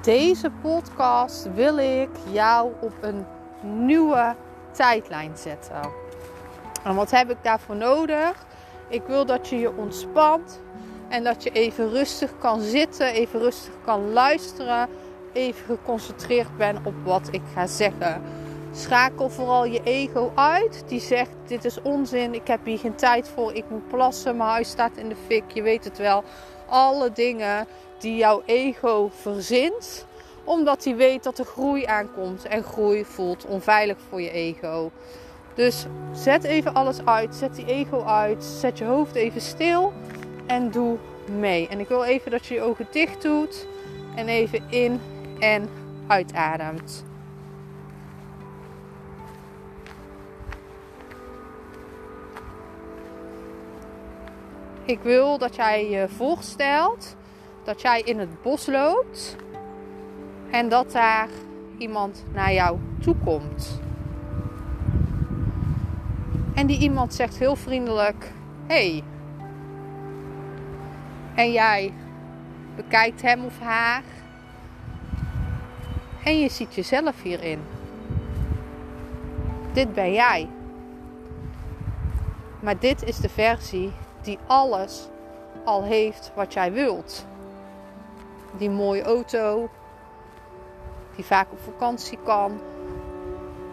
Deze podcast wil ik jou op een nieuwe tijdlijn zetten. En wat heb ik daarvoor nodig? Ik wil dat je je ontspant en dat je even rustig kan zitten, even rustig kan luisteren, even geconcentreerd bent op wat ik ga zeggen. Schakel vooral je ego uit. Die zegt: Dit is onzin, ik heb hier geen tijd voor, ik moet plassen, mijn huis staat in de fik, je weet het wel. Alle dingen die jouw ego verzint, omdat hij weet dat er groei aankomt. En groei voelt onveilig voor je ego. Dus zet even alles uit, zet die ego uit, zet je hoofd even stil en doe mee. En ik wil even dat je je ogen dicht doet en even in en uitademt. Ik wil dat jij je voorstelt dat jij in het bos loopt en dat daar iemand naar jou toe komt. En die iemand zegt heel vriendelijk: Hey. En jij bekijkt hem of haar. En je ziet jezelf hierin. Dit ben jij. Maar dit is de versie die alles al heeft wat jij wilt. Die mooie auto, die vaak op vakantie kan,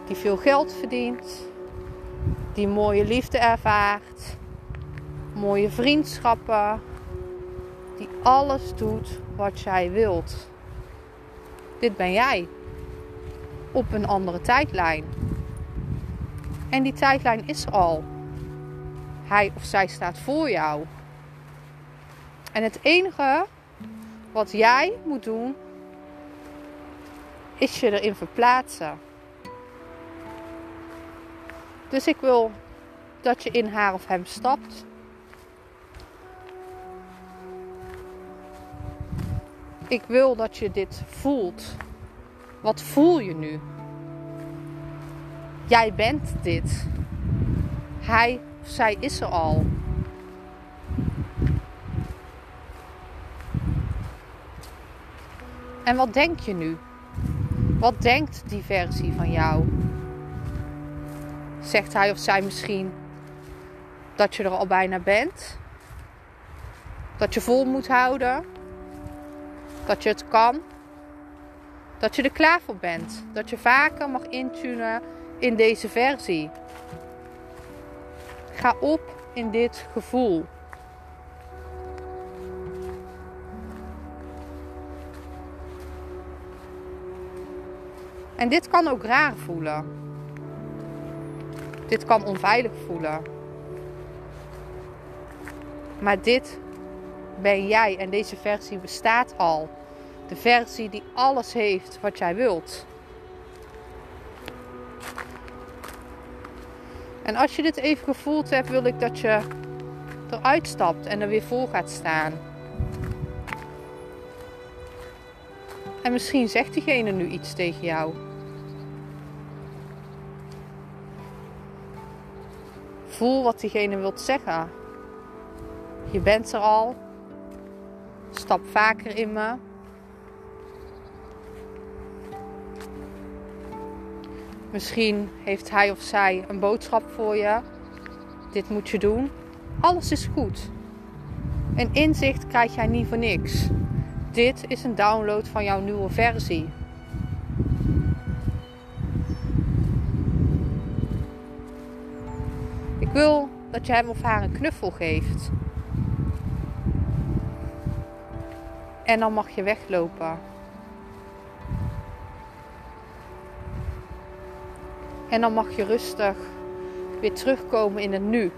die veel geld verdient, die mooie liefde ervaart, mooie vriendschappen, die alles doet wat jij wilt. Dit ben jij op een andere tijdlijn. En die tijdlijn is er al. Hij of zij staat voor jou. En het enige wat jij moet doen, is je erin verplaatsen. Dus ik wil dat je in haar of hem stapt. Ik wil dat je dit voelt. Wat voel je nu? Jij bent dit. Hij zij is er al. En wat denk je nu? Wat denkt die versie van jou? Zegt hij of zij misschien dat je er al bijna bent? Dat je vol moet houden? Dat je het kan? Dat je er klaar voor bent? Dat je vaker mag intunen in deze versie? Ga op in dit gevoel. En dit kan ook raar voelen. Dit kan onveilig voelen. Maar dit ben jij en deze versie bestaat al. De versie die alles heeft wat jij wilt. En als je dit even gevoeld hebt, wil ik dat je eruit stapt en er weer voor gaat staan. En misschien zegt diegene nu iets tegen jou. Voel wat diegene wilt zeggen. Je bent er al. Stap vaker in me. Misschien heeft hij of zij een boodschap voor je. Dit moet je doen. Alles is goed. Een inzicht krijg jij niet voor niks. Dit is een download van jouw nieuwe versie. Ik wil dat je hem of haar een knuffel geeft. En dan mag je weglopen. En dan mag je rustig weer terugkomen in het nu.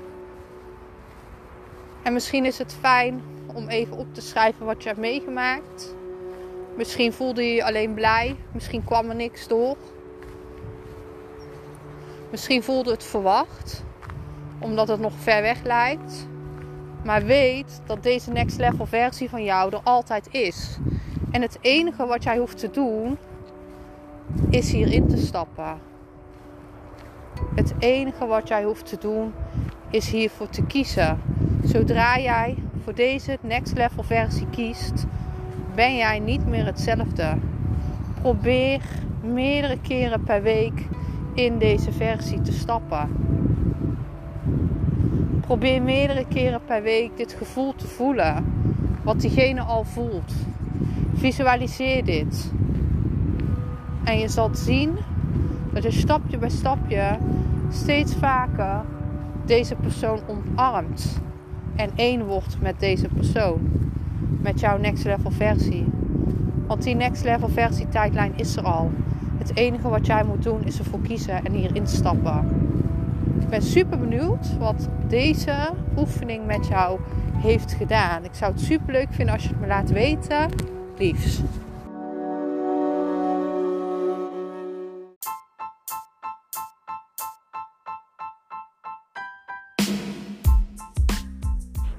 En misschien is het fijn om even op te schrijven wat je hebt meegemaakt. Misschien voelde je je alleen blij. Misschien kwam er niks door. Misschien voelde het verwacht, omdat het nog ver weg lijkt. Maar weet dat deze next level versie van jou er altijd is. En het enige wat jij hoeft te doen, is hierin te stappen. Het enige wat jij hoeft te doen, is hiervoor te kiezen. Zodra jij voor deze next level versie kiest, ben jij niet meer hetzelfde. Probeer meerdere keren per week in deze versie te stappen. Probeer meerdere keren per week dit gevoel te voelen. Wat diegene al voelt. Visualiseer dit. En je zult zien dat je stapje bij stapje steeds vaker deze persoon omarmt. En één wordt met deze persoon. Met jouw next level versie. Want die next level versie tijdlijn is er al. Het enige wat jij moet doen is ervoor kiezen en hierin stappen. Ik ben super benieuwd wat deze oefening met jou heeft gedaan. Ik zou het super leuk vinden als je het me laat weten. Liefs.